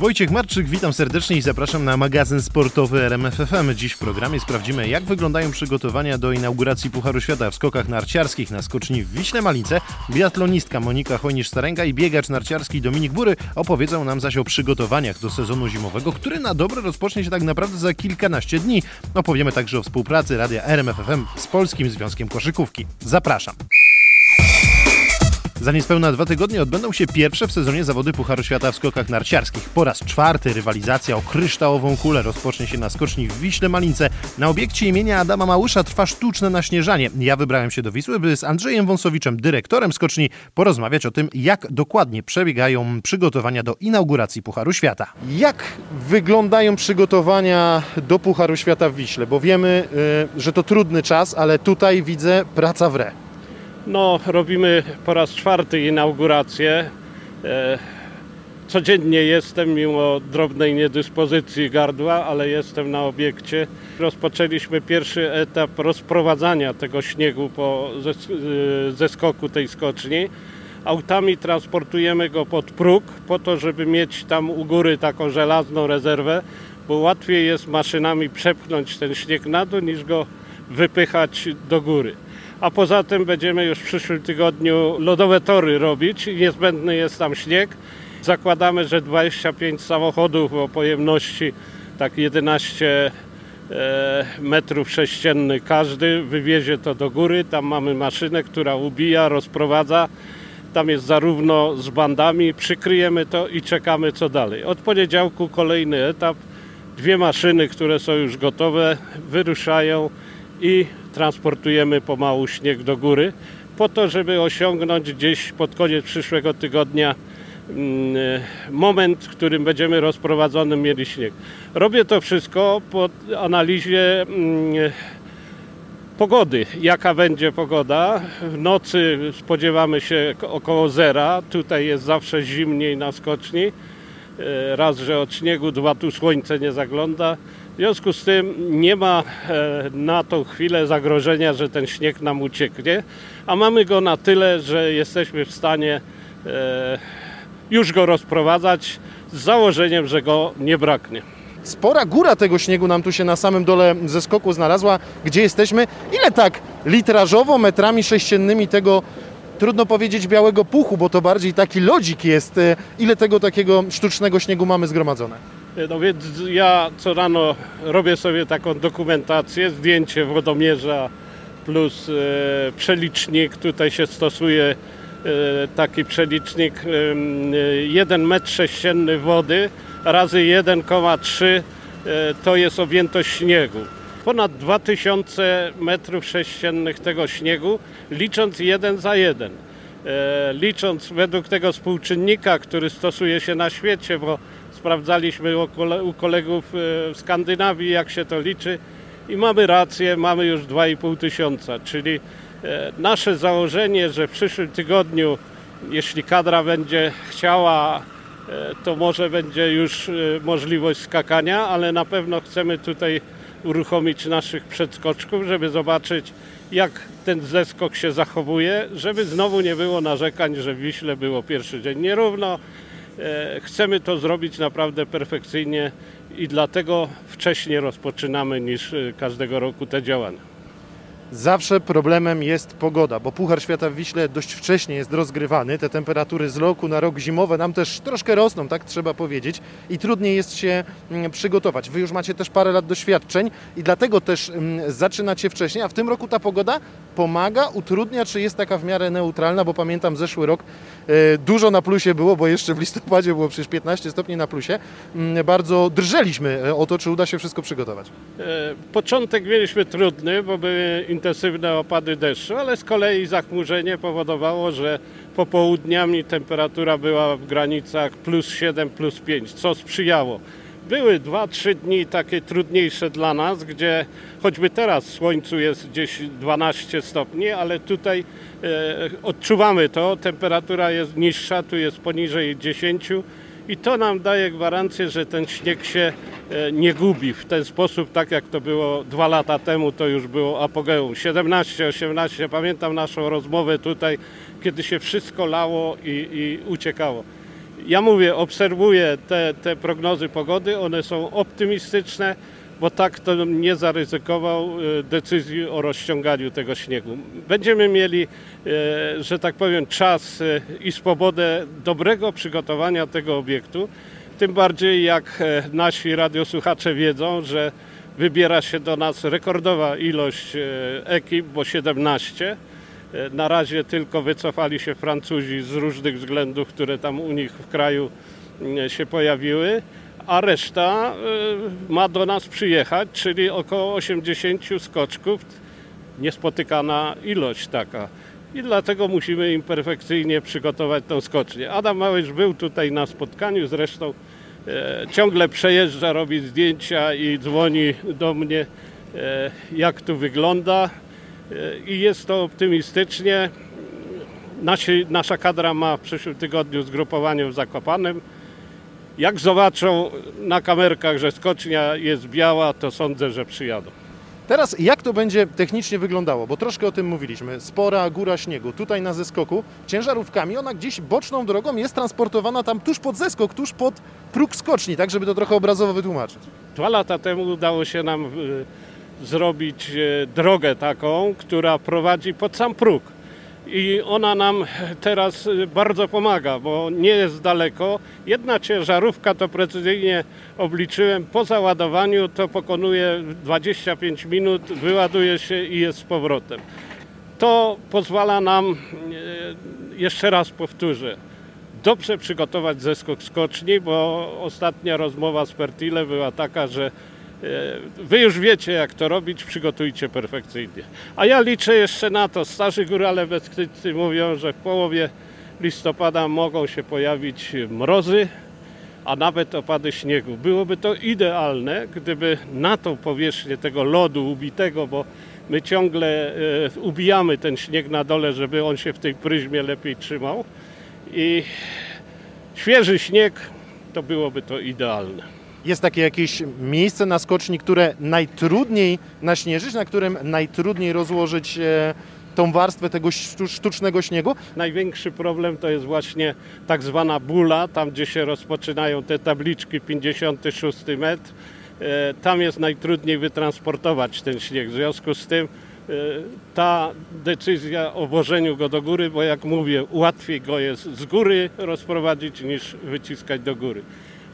Wojciech Marczyk, witam serdecznie i zapraszam na magazyn sportowy RMFFM. Dziś w programie sprawdzimy, jak wyglądają przygotowania do inauguracji Pucharu Świata w skokach narciarskich na skoczni w Wiśle Malice. Biatlonistka Monika Chojnisz-Starenga i biegacz narciarski Dominik Bury opowiedzą nam zaś o przygotowaniach do sezonu zimowego, który na dobre rozpocznie się tak naprawdę za kilkanaście dni. Opowiemy także o współpracy Radia RMFFM z Polskim Związkiem Koszykówki. Zapraszam. Za niespełna dwa tygodnie odbędą się pierwsze w sezonie zawody Pucharu Świata w skokach narciarskich. Po raz czwarty rywalizacja o kryształową kulę rozpocznie się na skoczni w Wiśle Malince. Na obiekcie imienia Adama Małysza trwa sztuczne naśnieżanie. Ja wybrałem się do Wisły, by z Andrzejem Wąsowiczem, dyrektorem skoczni, porozmawiać o tym, jak dokładnie przebiegają przygotowania do inauguracji Pucharu Świata. Jak wyglądają przygotowania do Pucharu Świata w Wiśle? Bo wiemy, yy, że to trudny czas, ale tutaj widzę praca w re. No, robimy po raz czwarty inaugurację. E, codziennie jestem, mimo drobnej niedyspozycji gardła, ale jestem na obiekcie. Rozpoczęliśmy pierwszy etap rozprowadzania tego śniegu po zeskoku tej skoczni. Autami transportujemy go pod próg, po to, żeby mieć tam u góry taką żelazną rezerwę, bo łatwiej jest maszynami przepchnąć ten śnieg na dół, niż go wypychać do góry a poza tym będziemy już w przyszłym tygodniu lodowe tory robić niezbędny jest tam śnieg. Zakładamy, że 25 samochodów o pojemności tak 11 e, metrów sześciennych każdy wywiezie to do góry. Tam mamy maszynę, która ubija, rozprowadza. Tam jest zarówno z bandami, przykryjemy to i czekamy co dalej. Od poniedziałku kolejny etap. Dwie maszyny, które są już gotowe, wyruszają i transportujemy pomału śnieg do góry po to, żeby osiągnąć gdzieś pod koniec przyszłego tygodnia mm, moment, w którym będziemy rozprowadzonym mieli śnieg. Robię to wszystko po analizie mm, pogody, jaka będzie pogoda. W nocy spodziewamy się około zera, tutaj jest zawsze zimniej na skoczni. E, raz, że od śniegu, dwa, tu słońce nie zagląda. W związku z tym nie ma e, na tą chwilę zagrożenia, że ten śnieg nam ucieknie, a mamy go na tyle, że jesteśmy w stanie e, już go rozprowadzać z założeniem, że go nie braknie. Spora góra tego śniegu nam tu się na samym dole ze skoku znalazła. Gdzie jesteśmy? Ile tak litrażowo, metrami sześciennymi tego trudno powiedzieć białego puchu, bo to bardziej taki lodzik jest. E, ile tego takiego sztucznego śniegu mamy zgromadzone? No więc ja co rano robię sobie taką dokumentację, zdjęcie wodomierza plus e, przelicznik. Tutaj się stosuje e, taki przelicznik e, 1 metr sześcienny wody razy 1,3 e, to jest objętość śniegu. Ponad 2000 metrów sześciennych tego śniegu, licząc jeden za jeden. E, licząc według tego współczynnika, który stosuje się na świecie, bo sprawdzaliśmy u kolegów e, w Skandynawii, jak się to liczy. I mamy rację, mamy już 2,5 tysiąca, czyli e, nasze założenie, że w przyszłym tygodniu, jeśli kadra będzie chciała, e, to może będzie już możliwość skakania, ale na pewno chcemy tutaj uruchomić naszych przedskoczków, żeby zobaczyć, jak ten zeskok się zachowuje, żeby znowu nie było narzekań, że w Wiśle było pierwszy dzień. Nierówno, chcemy to zrobić naprawdę perfekcyjnie i dlatego wcześniej rozpoczynamy niż e, każdego roku te działania. Zawsze problemem jest pogoda, bo Puchar Świata w Wiśle dość wcześnie jest rozgrywany. Te temperatury z roku na rok zimowe nam też troszkę rosną, tak trzeba powiedzieć, i trudniej jest się mm, przygotować. Wy już macie też parę lat doświadczeń i dlatego też mm, zaczynacie wcześniej, a w tym roku ta pogoda pomaga, utrudnia, czy jest taka w miarę neutralna, bo pamiętam zeszły rok e, dużo na plusie było, bo jeszcze w listopadzie było przecież 15 stopni na plusie. Mm, bardzo drżeliśmy e, o to, czy uda się wszystko przygotować. E, początek mieliśmy trudny, bo były intensywne opady deszczu, ale z kolei zachmurzenie powodowało, że popołudniami temperatura była w granicach plus 7, plus 5, co sprzyjało. Były 2-3 dni takie trudniejsze dla nas, gdzie choćby teraz w słońcu jest gdzieś 12 stopni, ale tutaj e, odczuwamy to, temperatura jest niższa, tu jest poniżej 10 i to nam daje gwarancję, że ten śnieg się e, nie gubi w ten sposób, tak jak to było dwa lata temu, to już było apogeum. 17-18, pamiętam naszą rozmowę tutaj, kiedy się wszystko lało i, i uciekało. Ja mówię, obserwuję te, te prognozy pogody, one są optymistyczne, bo tak to nie zaryzykował e, decyzji o rozciąganiu tego śniegu. Będziemy mieli, e, że tak powiem, czas e, i swobodę dobrego przygotowania tego obiektu. Tym bardziej jak nasi radiosłuchacze wiedzą, że wybiera się do nas rekordowa ilość ekip, bo 17. Na razie tylko wycofali się Francuzi z różnych względów, które tam u nich w kraju się pojawiły a reszta y, ma do nas przyjechać, czyli około 80 skoczków. Niespotykana ilość taka. I dlatego musimy im perfekcyjnie przygotować tą skocznię. Adam Małysz był tutaj na spotkaniu, zresztą e, ciągle przejeżdża, robi zdjęcia i dzwoni do mnie, e, jak tu wygląda. I jest to optymistycznie. Nasi, nasza kadra ma w przyszłym tygodniu zgrupowanie w Zakopanem. Jak zobaczą na kamerkach, że skocznia jest biała, to sądzę, że przyjadą. Teraz jak to będzie technicznie wyglądało? Bo troszkę o tym mówiliśmy. Spora góra śniegu. Tutaj na zeskoku ciężarówkami ona gdzieś boczną drogą jest transportowana tam tuż pod zeskok, tuż pod próg skoczni, tak żeby to trochę obrazowo wytłumaczyć. Dwa lata temu udało się nam y, zrobić y, drogę taką, która prowadzi pod sam próg i ona nam teraz bardzo pomaga, bo nie jest daleko. Jedna ciężarówka to precyzyjnie obliczyłem, po załadowaniu to pokonuje 25 minut, wyładuje się i jest z powrotem. To pozwala nam, e, jeszcze raz powtórzę, dobrze przygotować zeskok skoczni, bo ostatnia rozmowa z Pertile była taka, że wy już wiecie, jak to robić, przygotujcie perfekcyjnie. A ja liczę jeszcze na to. Starzy górale Beskidzcy mówią, że w połowie listopada mogą się pojawić mrozy, a nawet opady śniegu. Byłoby to idealne, gdyby na tą powierzchnię tego lodu ubitego, bo my ciągle e, ubijamy ten śnieg na dole, żeby on się w tej pryzmie lepiej trzymał. I świeży śnieg to byłoby to idealne. Jest takie jakieś miejsce na skoczni, które najtrudniej naśnieżyć, na którym najtrudniej rozłożyć e, tą warstwę tego sztucznego śniegu? Największy problem to jest właśnie tak zwana bula, tam gdzie się rozpoczynają te tabliczki 56 metr. E, tam jest najtrudniej wytransportować ten śnieg. W związku z tym e, ta decyzja o wożeniu go do góry, bo jak mówię, łatwiej go jest z góry rozprowadzić niż wyciskać do góry.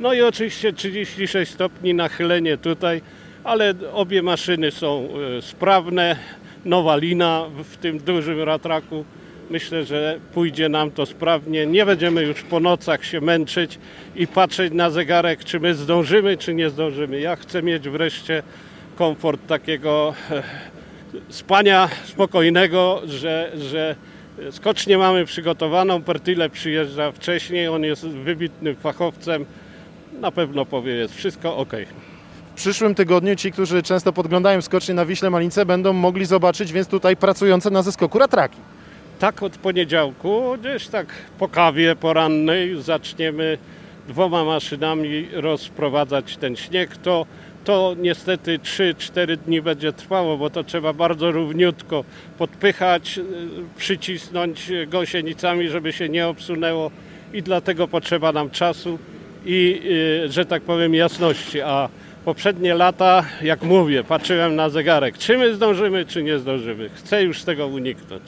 No i oczywiście 36 stopni nachylenie tutaj, ale obie maszyny są e, sprawne. Nowa lina w tym dużym ratraku. Myślę, że pójdzie nam to sprawnie. Nie będziemy już po nocach się męczyć i patrzeć na zegarek, czy my zdążymy, czy nie zdążymy. Ja chcę mieć wreszcie komfort takiego e, spania spokojnego, że, że skocznie mamy przygotowaną. Pertile przyjeżdża wcześniej, on jest wybitnym fachowcem na pewno powie, jest wszystko ok. W przyszłym tygodniu ci, którzy często podglądają skocznie na Wiśle Malice, będą mogli zobaczyć więc tutaj pracujące na zeskoku ratraki. Tak od poniedziałku, gdzieś tak po kawie porannej zaczniemy dwoma maszynami rozprowadzać ten śnieg. To, to niestety 3-4 dni będzie trwało, bo to trzeba bardzo równiutko podpychać, y, przycisnąć gąsienicami, żeby się nie obsunęło i dlatego potrzeba nam czasu i, y, że tak powiem, jasności. A poprzednie lata, jak mówię, patrzyłem na zegarek, czy my zdążymy, czy nie zdążymy. Chcę już tego uniknąć.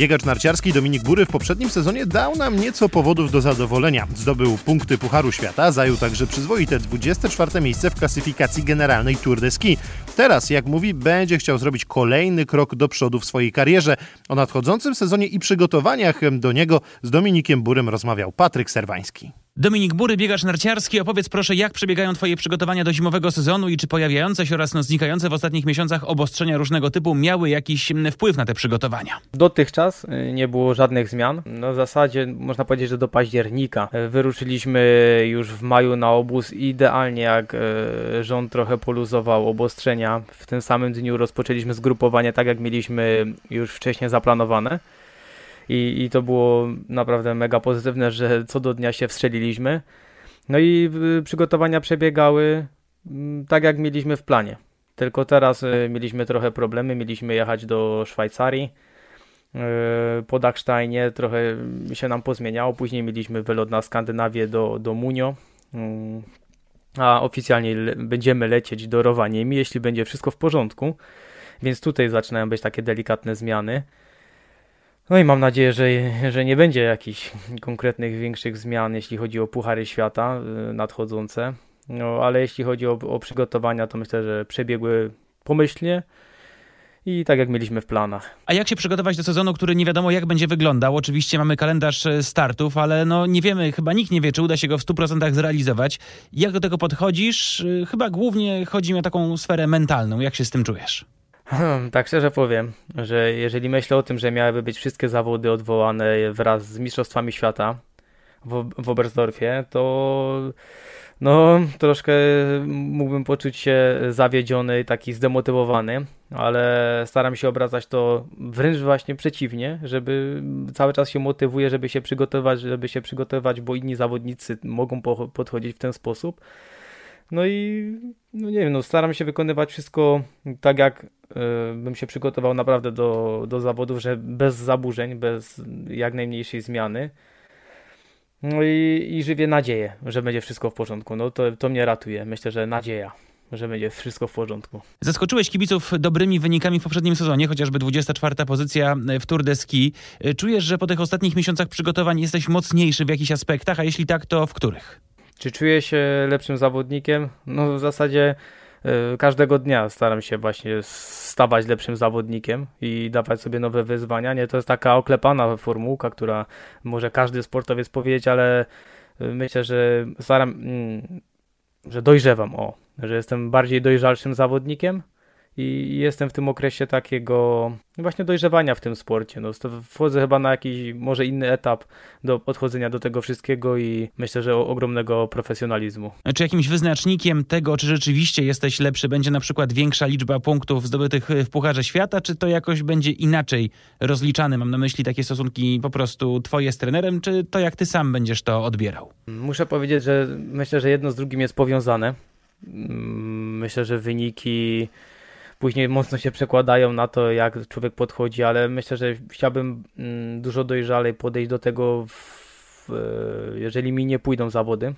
Biegacz narciarski Dominik Bury w poprzednim sezonie dał nam nieco powodów do zadowolenia. Zdobył punkty Pucharu Świata, zajął także przyzwoite 24 miejsce w klasyfikacji generalnej Tour de Ski. Teraz, jak mówi, będzie chciał zrobić kolejny krok do przodu w swojej karierze. O nadchodzącym sezonie i przygotowaniach do niego z Dominikiem Burym rozmawiał Patryk Serwański. Dominik Bury, biegacz narciarski, opowiedz proszę, jak przebiegają Twoje przygotowania do zimowego sezonu i czy pojawiające się oraz no, znikające w ostatnich miesiącach obostrzenia różnego typu miały jakiś mm, wpływ na te przygotowania? Dotychczas y, nie było żadnych zmian. No w zasadzie można powiedzieć, że do października. Wyruszyliśmy już w maju na obóz idealnie, jak y, rząd trochę poluzował obostrzenia. W tym samym dniu rozpoczęliśmy zgrupowanie tak, jak mieliśmy już wcześniej zaplanowane i, i to było naprawdę mega pozytywne, że co do dnia się wstrzeliliśmy. No i y, przygotowania przebiegały mm, tak, jak mieliśmy w planie. Tylko teraz y, mieliśmy trochę problemy, mieliśmy jechać do Szwajcarii po Dachsteinie trochę się nam pozmieniało. Później mieliśmy wylot na Skandynawię do, do Munio. Mm, a oficjalnie będziemy lecieć do Rowaniemi, jeśli będzie wszystko w porządku. Więc tutaj zaczynają być takie delikatne zmiany. No i mam nadzieję, że, że nie będzie jakichś konkretnych większych zmian, jeśli chodzi o Puchary Świata y, nadchodzące. No, ale jeśli chodzi o, o przygotowania, to myślę, że przebiegły pomyślnie i tak jak mieliśmy w planach. A jak się przygotować do sezonu, który nie wiadomo jak będzie wyglądał? Oczywiście mamy kalendarz e, startów, ale no nie wiemy, chyba nikt nie wie, czy uda się go w 100% zrealizować. Jak do tego podchodzisz? E, chyba głównie chodzi mi o taką sferę mentalną. Jak się z tym czujesz? Hmm, tak szczerze powiem, że jeżeli myślę o tym, że miałyby być wszystkie zawody odwołane wraz z Mistrzostwami Świata w, Oberstdorfie, to no, troszkę mógłbym poczuć się zawiedziony, taki zdemotywowany, ale staram się obracać to wręcz właśnie przeciwnie, żeby cały czas się motywuję, żeby się przygotować, żeby się przygotować, bo inni zawodnicy mogą podchodzić w ten sposób. No i no nie wiem, no staram się wykonywać wszystko tak, jak bym się przygotował naprawdę do, do zawodów, że bez zaburzeń, bez jak najmniejszej zmiany. No i, i żywię nadzieję, że będzie wszystko w porządku. No to, to mnie ratuje. Myślę, że nadzieja że będzie wszystko w porządku. Zaskoczyłeś kibiców dobrymi wynikami w poprzednim sezonie, chociażby 24 pozycja w Tour de Ski. Czujesz, że po tych ostatnich miesiącach przygotowań jesteś mocniejszy w jakichś aspektach, a jeśli tak, to w których? Czy czuję się lepszym zawodnikiem? No w zasadzie każdego dnia staram się właśnie stawać lepszym zawodnikiem i dawać sobie nowe wyzwania. Nie, to jest taka oklepana formułka, która może każdy sportowiec powiedzieć, ale y, myślę, że staram, mm, że dojrzewam, o, że jestem bardziej dojrzalszym zawodnikiem i jestem w tym okresie takiego właśnie dojrzewania w tym sporcie. No, wchodzę chyba na jakiś może inny etap do podchodzenia do tego wszystkiego i myślę, że ogromnego profesjonalizmu. Czy jakimś wyznacznikiem tego, czy rzeczywiście jesteś lepszy, będzie na przykład większa liczba punktów zdobytych w Pucharze Świata, czy to jakoś będzie inaczej rozliczane? Mam na myśli takie stosunki po prostu twoje z trenerem, czy to jak ty sam będziesz to odbierał? Muszę powiedzieć, że myślę, że jedno z drugim jest powiązane. Mm, myślę, że wyniki później mocno się przekładają na to, jak człowiek podchodzi, ale myślę, że chciałbym mm, dużo dojrzalej podejść do tego, w, jeżeli mi nie pójdą zawody,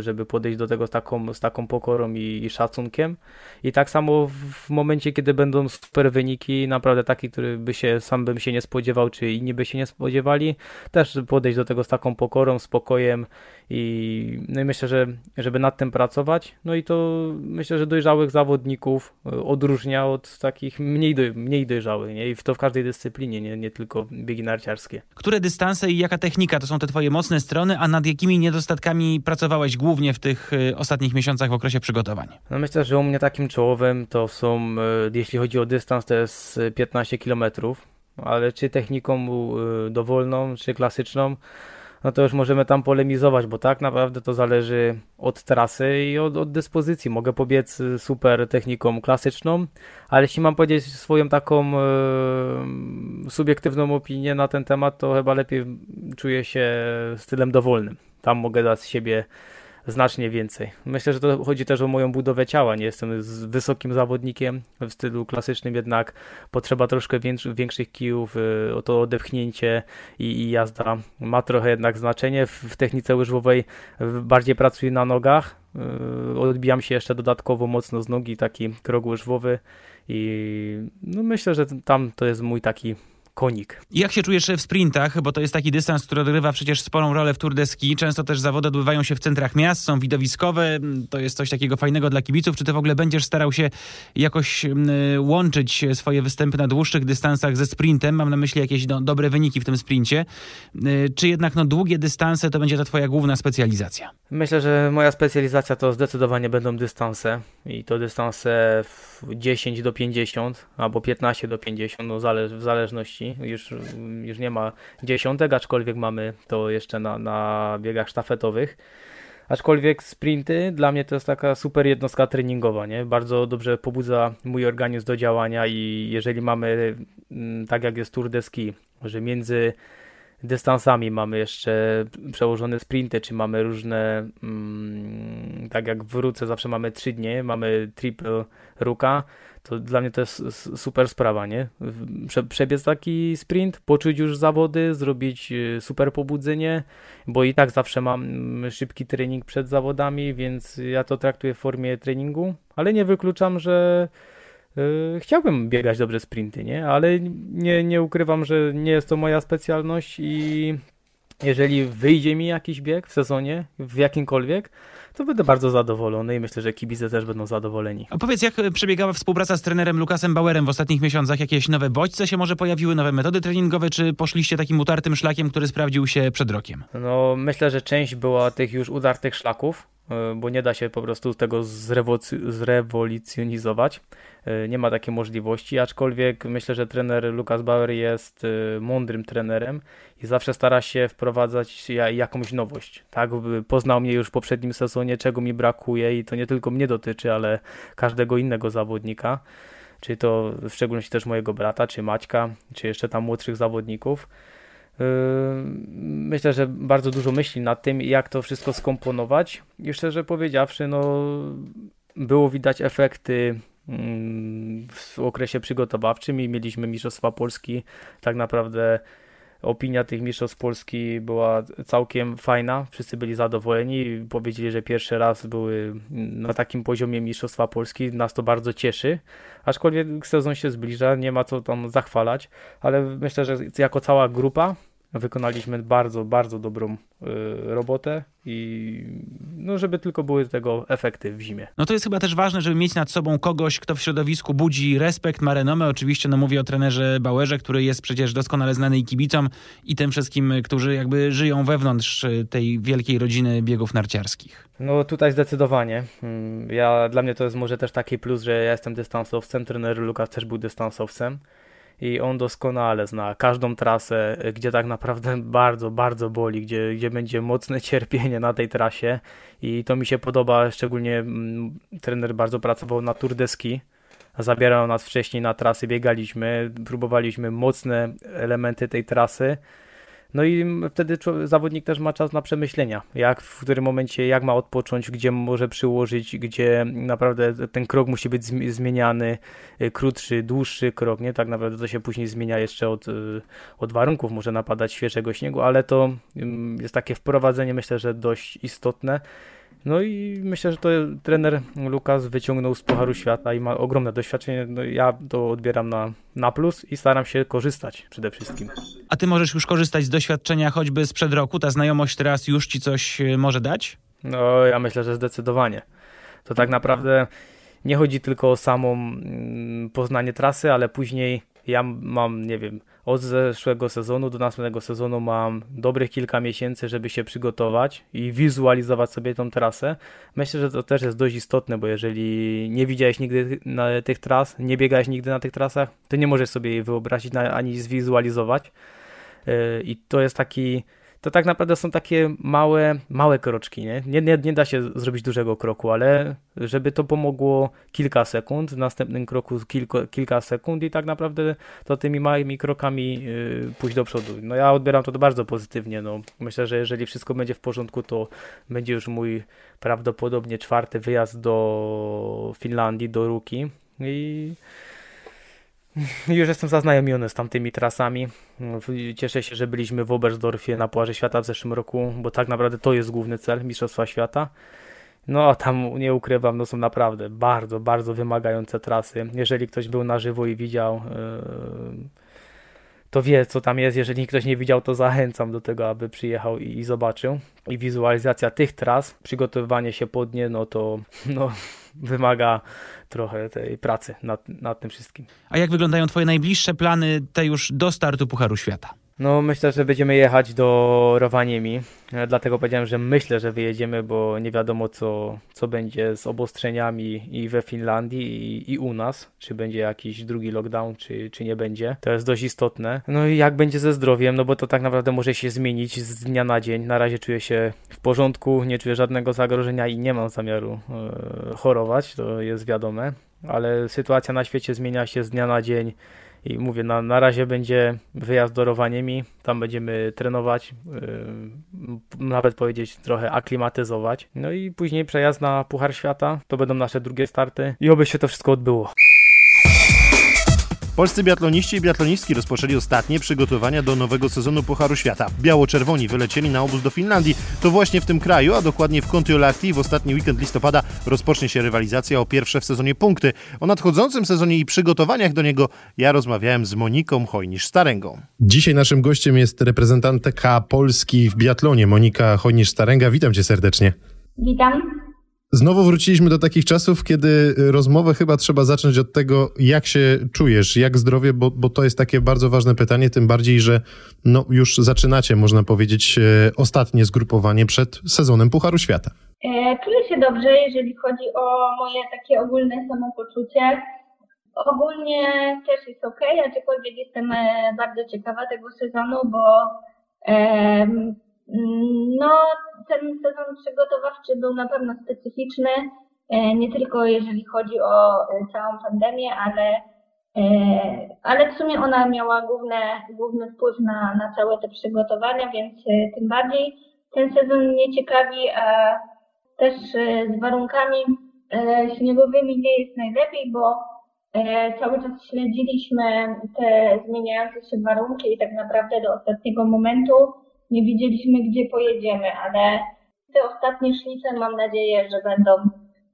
żeby podejść do tego z taką, z taką pokorą i, i, szacunkiem. I tak samo w momencie, kiedy będą super wyniki, naprawdę taki, który by się sam bym się nie spodziewał, czy inni by się nie spodziewali, też podejść do tego z taką pokorą, spokojem i, no i myślę, że żeby nad tym pracować. No i to myślę, że dojrzałych zawodników e, odróżnia od takich mniej, doj, mniej dojrzałych, nie? I to w każdej dyscyplinie, nie, nie tylko biegi narciarskie. Które dystanse i jaka technika to są te twoje mocne strony, a nad jakimi niedostatkami pracowałeś głównie w tych y, ostatnich miesiącach w okresie przygotowań? No myślę, że u mnie takim czołowym to są, y, jeśli chodzi o dystans, to jest 15 y, km, ale czy techniką dowolną, czy klasyczną, no to już możemy tam polemizować, bo tak naprawdę to zależy od trasy i od, od dyspozycji. Mogę pobiec super techniką klasyczną, ale jeśli mam powiedzieć swoją taką e, subiektywną opinię na ten temat, to chyba lepiej czuję się stylem dowolnym. Tam mogę dać z siebie znacznie więcej. Myślę, że to chodzi też o moją budowę ciała. Nie jestem wysokim zawodnikiem w stylu klasycznym, jednak potrzeba troszkę większych kijów, y, o to odepchnięcie i, jazda ma trochę jednak znaczenie. W, technice łyżwowej bardziej pracuję na nogach, y, odbijam się jeszcze dodatkowo mocno z nogi, taki krok łyżwowy i no myślę, że tam to jest mój taki konik. Jak się czujesz w sprintach, bo to jest taki dystans, który odgrywa przecież sporą rolę w Tour de Ski. Często też zawody odbywają się w centrach miast, są widowiskowe, to jest coś takiego fajnego dla kibiców. Czy ty w ogóle będziesz starał się jakoś łączyć swoje występy na dłuższych dystansach ze sprintem? Mam na myśli jakieś do, dobre wyniki w tym sprincie. Y, czy jednak no, długie dystanse to będzie ta twoja główna specjalizacja? Myślę, że moja specjalizacja to zdecydowanie będą dystanse i to dystanse 10 do 50 albo 15 do 50, no zale w zależności już, już nie ma dziesiątek, aczkolwiek mamy to jeszcze na, na biegach sztafetowych. Aczkolwiek sprinty dla mnie to jest taka super jednostka treningowa, nie? Bardzo dobrze pobudza mój organizm do działania i jeżeli mamy, mm, tak jak jest Tour de Ski, że między dystansami mamy jeszcze przełożone sprinty, czy mamy różne, mm, tak jak wrócę, zawsze mamy trzy dni, mamy triple ruka, to dla mnie to jest super sprawa, nie? Prze przebiec taki sprint, poczuć już zawody, zrobić y, super pobudzenie, bo i tak zawsze mam mm, szybki trening przed zawodami, więc ja to traktuję w formie treningu, ale nie wykluczam, że chciałbym biegać dobrze sprinty, nie? Ale nie, nie ukrywam, że nie jest to moja specjalność i jeżeli wyjdzie mi jakiś bieg w sezonie, w jakimkolwiek, to będę bardzo zadowolony i myślę, że kibice też będą zadowoleni. A powiedz, jak przebiegała współpraca z trenerem Lukasem Bauerem w ostatnich miesiącach? Jakieś nowe bodźce się może pojawiły, nowe metody treningowe, czy poszliście takim utartym szlakiem, który sprawdził się przed rokiem? No, myślę, że część była tych już udartych szlaków, e, bo nie da się po prostu tego zrewolucjonizować. E, nie ma takiej możliwości, aczkolwiek myślę, że trener Lukas Bauer jest e, mądrym trenerem i zawsze stara się wprowadzać jakąś nowość. Tak, poznał mnie już w poprzednim sezonie, czego mi brakuje i to nie tylko mnie dotyczy, ale każdego innego zawodnika. Czy to w szczególności też mojego brata, czy Maćka, czy jeszcze tam młodszych zawodników. E, myślę, że bardzo dużo myśli nad tym, jak to wszystko skomponować. I szczerze powiedziawszy, no, było widać efekty Mm, w okresie przygotowawczym i mieliśmy Mistrzostwa Polski. Tak naprawdę opinia tych Mistrzostw Polski była całkiem fajna. Wszyscy byli zadowoleni. Powiedzieli, że pierwszy raz były na takim poziomie Mistrzostwa Polski. Nas to bardzo cieszy. Aczkolwiek sezon się zbliża, nie ma co tam zachwalać, ale myślę, że jako cała grupa wykonaliśmy bardzo, bardzo dobrą y, robotę i no, żeby tylko były tego efekty w zimie. No to jest chyba też ważne, żeby mieć nad sobą kogoś, kto w środowisku budzi respekt, ma renomę. Oczywiście no mówię o trenerze Bauerze, który jest przecież doskonale znany i kibicom i tym wszystkim, którzy jakby żyją wewnątrz tej wielkiej rodziny biegów narciarskich. No tutaj zdecydowanie. Mm, ja, dla mnie to jest może też taki plus, że ja jestem dystansowcem, trener Lukas też był dystansowcem i on doskonale zna każdą trasę, gdzie tak naprawdę bardzo, bardzo boli, gdzie, gdzie będzie mocne cierpienie na tej trasie. I to mi się podoba, szczególnie mm, trener bardzo pracował na Tour de Ski, zabierał nas wcześniej na trasy, biegaliśmy, próbowaliśmy mocne elementy tej trasy, no i wtedy zawodnik też ma czas na przemyślenia, jak w którym momencie, jak ma odpocząć, gdzie może przyłożyć, gdzie naprawdę ten krok musi być zmieniany, y, krótszy, dłuższy krok, nie? Tak naprawdę to się później zmienia jeszcze od, y, od warunków, może napadać świeżego śniegu, ale to jest takie wprowadzenie, myślę, że dość istotne. No i myślę, że to trener Lukas wyciągnął z Pucharu Świata i ma ogromne doświadczenie. No ja to odbieram na, na plus i staram się korzystać przede wszystkim. A ty możesz już korzystać z doświadczenia choćby sprzed roku? Ta znajomość teraz już ci coś e, może dać? No ja myślę, że zdecydowanie. To tak naprawdę nie chodzi tylko o samą mm, poznanie trasy, ale później ja mam, nie wiem, od zeszłego sezonu do następnego sezonu mam dobrych kilka miesięcy, żeby się przygotować i wizualizować sobie tą trasę. Myślę, że to też jest dość istotne, bo jeżeli nie widziałeś nigdy na tych tras, nie biegałeś nigdy na tych trasach, to nie możesz sobie jej wyobrazić ani zwizualizować. Yy, I to jest taki to tak naprawdę są takie małe, małe kroczki, nie? Nie, nie? nie da się zrobić dużego kroku, ale żeby to pomogło kilka sekund, w następnym kroku kilka, kilka sekund i tak naprawdę to tymi małymi krokami yy, pójść do przodu. No ja odbieram to bardzo pozytywnie, no. Myślę, że jeżeli wszystko będzie w porządku, to będzie już mój prawdopodobnie czwarty wyjazd do Finlandii, do Ruki i już jestem zaznajomiony z tamtymi trasami. Cieszę się, że byliśmy w Oberstdorfie na Pucharze Świata w zeszłym roku, bo tak naprawdę to jest główny cel Mistrzostwa Świata. No tam nie ukrywam, no są naprawdę bardzo, bardzo wymagające trasy. Jeżeli ktoś był na żywo i widział, yy, to wie co tam jest. Jeżeli ktoś nie widział, to zachęcam do tego, aby przyjechał i, i zobaczył. I wizualizacja tych tras, przygotowywanie się pod nie, no to no, wymaga trochę tej pracy nad, nad tym wszystkim. A jak wyglądają Twoje najbliższe plany, te już do startu Pucharu Świata? No myślę, że będziemy jechać do Rowaniemi, dlatego powiedziałem, że myślę, że wyjedziemy, bo nie wiadomo co, co będzie z obostrzeniami i we Finlandii i, i u nas, czy będzie jakiś drugi lockdown, czy, czy nie będzie. To jest dość istotne. No i jak będzie ze zdrowiem, no bo to tak naprawdę może się zmienić z dnia na dzień. Na razie czuję się w porządku, nie czuję żadnego zagrożenia i nie mam zamiaru e, chorować, to jest wiadome, ale sytuacja na świecie zmienia się z dnia na dzień I mówię, na, na razie będzie wyjazd do Rowaniemi, tam będziemy trenować, yy, nawet powiedzieć trochę aklimatyzować. No i później przejazd na Puchar Świata, to będą nasze drugie starty i oby się to wszystko odbyło. Polscy biatloniści i biatlonistki rozpoczęli ostatnie przygotowania do nowego sezonu Pucharu Świata. Biało-czerwoni wylecieli na obóz do Finlandii. To właśnie w tym kraju, a dokładnie w Kontiolahti w ostatni weekend listopada rozpocznie się rywalizacja o pierwsze w sezonie punkty. O nadchodzącym sezonie i przygotowaniach do niego ja rozmawiałem z Moniką Hojnisz-Staręgą. Dzisiaj naszym gościem jest reprezentantka Polski w biatlonie Monika Hojnisz-Staręga. Witam cię serdecznie. Witam. Znowu wróciliśmy do takich czasów, kiedy rozmowę chyba trzeba zacząć od tego, jak się czujesz, jak zdrowie, bo, bo to jest takie bardzo ważne pytanie, tym bardziej, że no, już zaczynacie, można powiedzieć, e, ostatnie zgrupowanie przed sezonem Pucharu Świata. E, czuję się dobrze, jeżeli chodzi o moje takie ogólne samopoczucie. Ogólnie też jest ok, aczkolwiek jestem e, bardzo ciekawa tego sezonu, bo no, ten sezon przygotowawczy był na pewno specyficzny, e, nie tylko jeżeli chodzi o e, całą pandemię, ale, e, ale w sumie ona miała główne, główny wpływ na, na całe te przygotowania, więc tym bardziej ten sezon mnie ciekawi, a też z warunkami śniegowymi nie jest najlepiej, bo cały czas śledziliśmy te zmieniające się warunki i tak naprawdę do ostatniego momentu nie wiedzieliśmy, gdzie pojedziemy, ale te ostatnie szlice mam nadzieję, że będą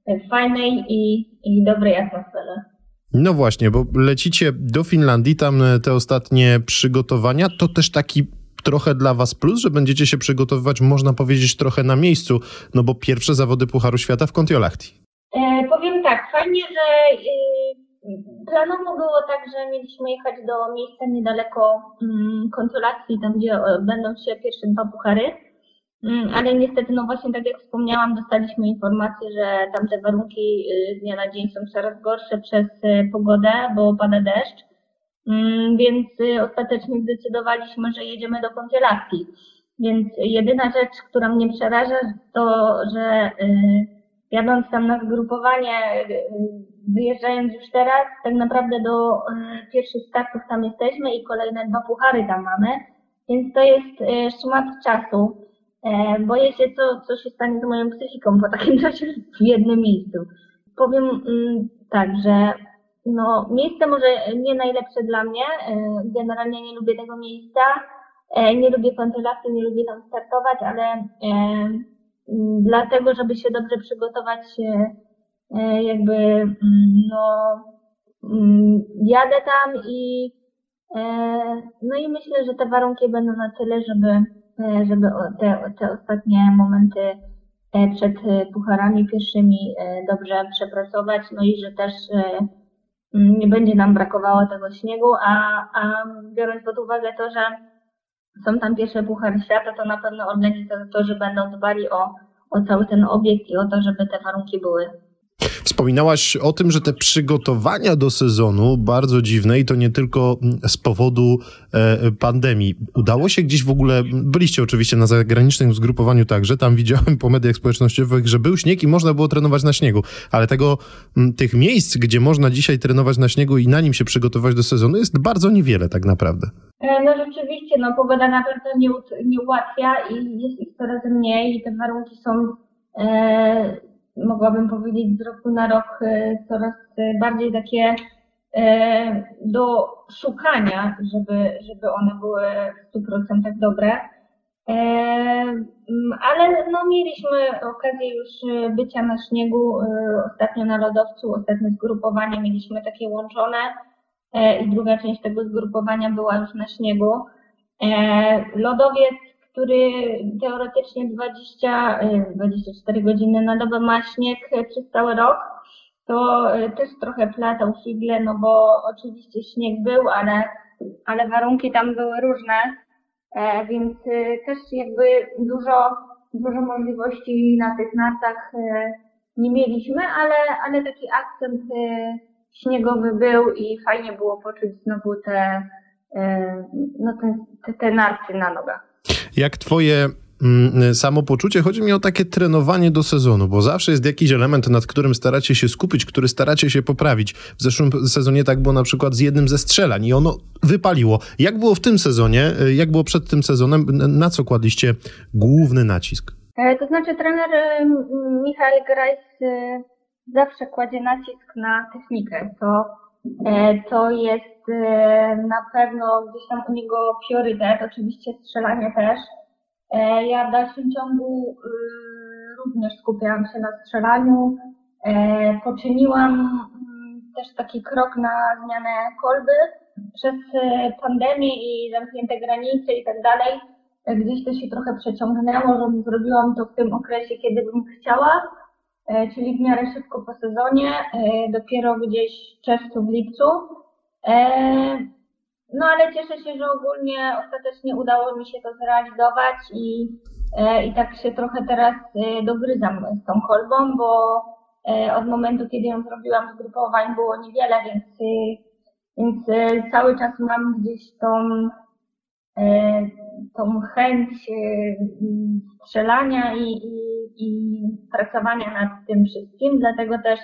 w fajnej i, i dobrej atmosferze. No właśnie, bo lecicie do Finlandii, tam te ostatnie przygotowania, to też taki trochę dla was plus, że będziecie się przygotowywać, można powiedzieć, trochę na miejscu, no bo pierwsze zawody Pucharu Świata w Kontiolahti. E, powiem tak, fajnie, że y, Planowo było tak, że mieliśmy jechać do miejsca niedaleko mm, konsulacji, tam gdzie e, będą się pierwsze dwa puchary. Mm, ale niestety, no właśnie tak jak wspomniałam, dostaliśmy informację, że tam te warunki y, z dnia na dzień są coraz gorsze przez y, pogodę, bo pada deszcz. Mm, więc y, ostatecznie zdecydowaliśmy, że jedziemy do konsulacji. Więc jedyna rzecz, która mnie przeraża, to, że jadąc tam na zgrupowanie, wyjeżdżając już teraz, tak naprawdę do e, pierwszych startów tam jesteśmy i kolejne dwa puchary tam mamy, więc to jest e, szmat czasu. E, boję się, co, co się stanie z moją psychiką po takim czasie w jednym miejscu. Powiem mm, tak, że no, miejsce może nie najlepsze dla mnie. Generalnie nie lubię tego miejsca. Nie lubię kontylacji, nie lubię tam startować, ale dlatego, żeby się dobrze przygotować E, jakby mm, no, mm, jadę tam i e, no i myślę, że te warunki będą na tyle, żeby, e, żeby te, te ostatnie momenty przed pucharami pierwszymi dobrze przepracować, no i że też mm, nie będzie nam brakowało tego śniegu, a, a biorąc pod uwagę to, że są tam pierwsze puchary świata, to na pewno organizatorzy będą dbali o, o cały ten obiekt i o to, żeby te warunki były Wspominałaś o tym, że te przygotowania do sezonu bardzo dziwne i to nie tylko z powodu e, pandemii. Udało się gdzieś w ogóle, byliście oczywiście na zagranicznym zgrupowaniu także, tam widziałem po mediach społecznościowych, że był śnieg i można było trenować na śniegu, ale tego, tych miejsc, gdzie można dzisiaj trenować na śniegu i na nim się przygotować do sezonu jest bardzo niewiele tak naprawdę. E, no rzeczywiście, no pogoda na pewno nie, nie ułatwia i jest ich coraz mniej i te warunki są e, mogłabym powiedzieć, z roku na rok e, coraz bardziej takie e, do szukania, żeby, żeby one były w 100% dobre. E, ale no, mieliśmy okazję już bycia na śniegu, ostatnio na lodowcu, ostatnie zgrupowanie mieliśmy takie łączone i druga część tego zgrupowania była już na śniegu. Lodowiec który teoretycznie 20, 24 y, godziny na dobę ma śnieg przez cały rok, to y, też trochę platał figle, no bo oczywiście śnieg był, ale, ale warunki tam były różne, e, więc y, też jakby dużo, dużo możliwości na tych nartach nie mieliśmy, ale, ale taki akcent śniegowy był i fajnie było poczuć znowu te, no te, te, narty na nogach. Jak twoje mm, samopoczucie, chodzi mi o takie trenowanie do sezonu, bo zawsze jest jakiś element, nad którym staracie się skupić, który staracie się poprawić. W zeszłym sezonie tak było na przykład z jednym ze strzelań i ono wypaliło. Jak było w tym sezonie, jak było przed tym sezonem, na co kładliście główny nacisk? E, to znaczy trener e, Michał Grajs e, zawsze kładzie nacisk na technikę. To, to jest na pewno gdzieś tam u niego priorytet, oczywiście strzelanie też. Ja w dalszym ciągu również skupiałam się na strzelaniu. Poczyniłam mm, też taki krok na zmianę kolby przez pandemię i zamknięte granice i tak dalej gdzieś to się trochę przeciągnęło, że zrobiłam to w tym okresie, kiedy bym chciała, e, czyli w miarę szybko po sezonie, e, dopiero gdzieś w czerwcu, w lipcu. E, no ale cieszę się, że ogólnie ostatecznie udało mi się to zrealizować i, i tak się trochę teraz dogryzam z tą kolbą, bo od momentu, kiedy ją zrobiłam, zgrupowań było niewiele, więc, więc cały czas mam gdzieś tą tą chęć e, strzelania i, i, i pracowania nad tym wszystkim, dlatego też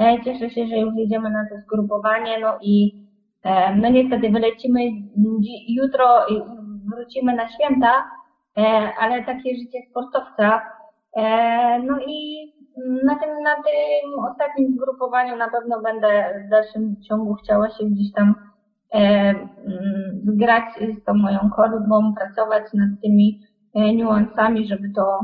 e, cieszę się, że już jedziemy na to zgrupowanie, no i e, my niestety wylecimy jutro i wrócimy na święta, ale takie życie sportowca, no i na tym, na tym ostatnim zgrupowaniu na pewno będę w dalszym ciągu chciała się gdzieś tam E, mm, zgrać z tą moją chorobą, pracować nad tymi e, niuansami, żeby to,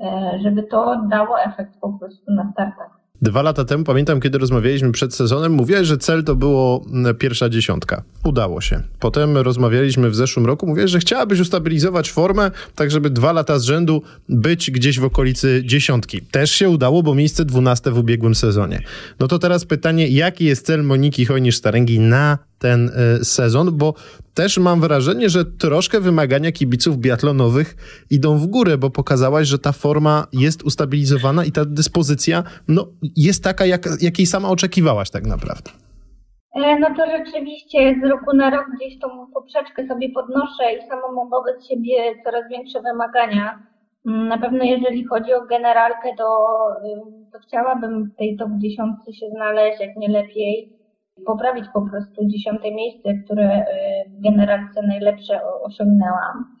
e, żeby to dało efekt po prostu na startach. Dwa lata temu, pamiętam, kiedy rozmawialiśmy przed sezonem, mówiłeś, że cel to było pierwsza dziesiątka. Udało się. Potem rozmawialiśmy w zeszłym roku, mówiłeś, że chciałabyś ustabilizować formę, tak żeby dwa lata z rzędu być gdzieś w okolicy dziesiątki. Też się udało, bo miejsce dwunaste w ubiegłym sezonie. No to teraz pytanie, jaki jest cel Moniki Hojnisz-Staręgi na ten y, sezon, bo też mam wrażenie, że troszkę wymagania kibiców biatlonowych idą w górę, bo pokazałaś, że ta forma jest ustabilizowana i ta dyspozycja no, jest taka, jak, jakiej sama oczekiwałaś tak naprawdę. E, no to rzeczywiście z roku na rok gdzieś tą poprzeczkę sobie podnoszę i sama mam wobec siebie coraz większe wymagania. Mm, na pewno jeżeli chodzi o generalkę, to, y, to chciałabym w tej top 10 się znaleźć, jak nie lepiej poprawić po prostu dziesiąte miejsce, które e, w najlepsze osiągnęłam.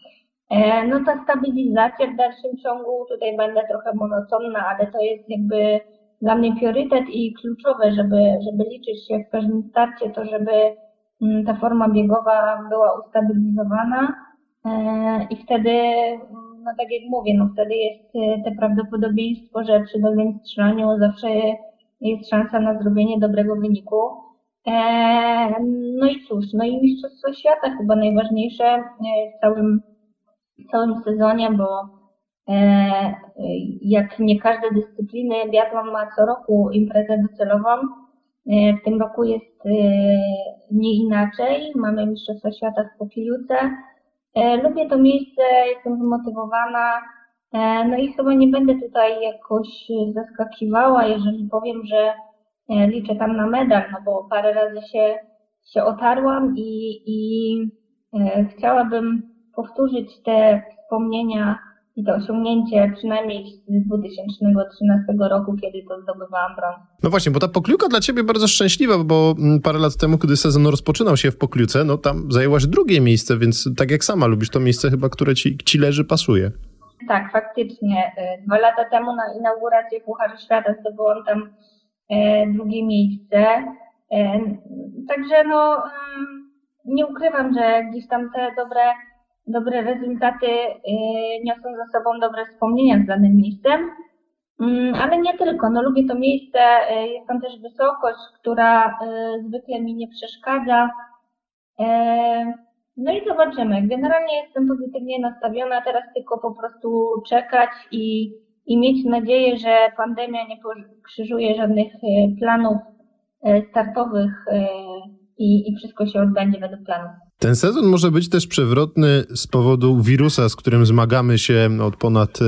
E, no ta stabilizacja w dalszym ciągu, tutaj będę trochę monotonna, ale to jest jakby dla mnie priorytet i kluczowe, żeby, żeby liczyć się w każdym starcie, to żeby mm, ta forma biegowa była ustabilizowana e, i wtedy, no tak jak mówię, no wtedy jest te prawdopodobieństwo, że przy dobrym strzelaniu zawsze jest szansa na zrobienie dobrego wyniku. E, no i cóż, no i Mistrzostwo Świata chyba najważniejsze e, w całym, w całym sezonie, bo e, jak nie każde dyscypliny, biathlon ma co roku imprezę docelową. W tym roku jest nie inaczej. Mamy Mistrzostwa Świata w Pokiluce. Lubię to miejsce, jestem zmotywowana. No i chyba nie będę tutaj jakoś zaskakiwała, jeżeli powiem, że E, liczę tam na medal, no bo parę razy się, się otarłam i, i e, chciałabym powtórzyć te wspomnienia i to osiągnięcie przynajmniej z 2013 roku, kiedy to zdobywałam brąz. No właśnie, bo ta pokliuka dla ciebie bardzo szczęśliwa, bo mm, parę lat temu, kiedy sezon rozpoczynał się w pokliuce, no tam zajęłaś drugie miejsce, więc tak jak sama lubisz to miejsce chyba, które ci, ci leży, pasuje. Tak, faktycznie. E, dwa lata temu na inaugurację Pucharu Świata zdobyłam tam drugie miejsce. E, także no, nie ukrywam, że gdzieś tam te dobre, dobre rezultaty e, niosą za sobą dobre wspomnienia z danym miejscem. Mm, ale nie tylko, no lubię to miejsce, jest tam też wysokość, która zwykle mi nie przeszkadza. No i zobaczymy. Generalnie jestem pozytywnie nastawiona, teraz tylko po prostu czekać i i mieć nadzieję, że pandemia nie krzyżuje żadnych e, planów e, startowych e, i, i wszystko się odbędzie według planu. Ten sezon może być też przewrotny z powodu wirusa, z którym zmagamy się od ponad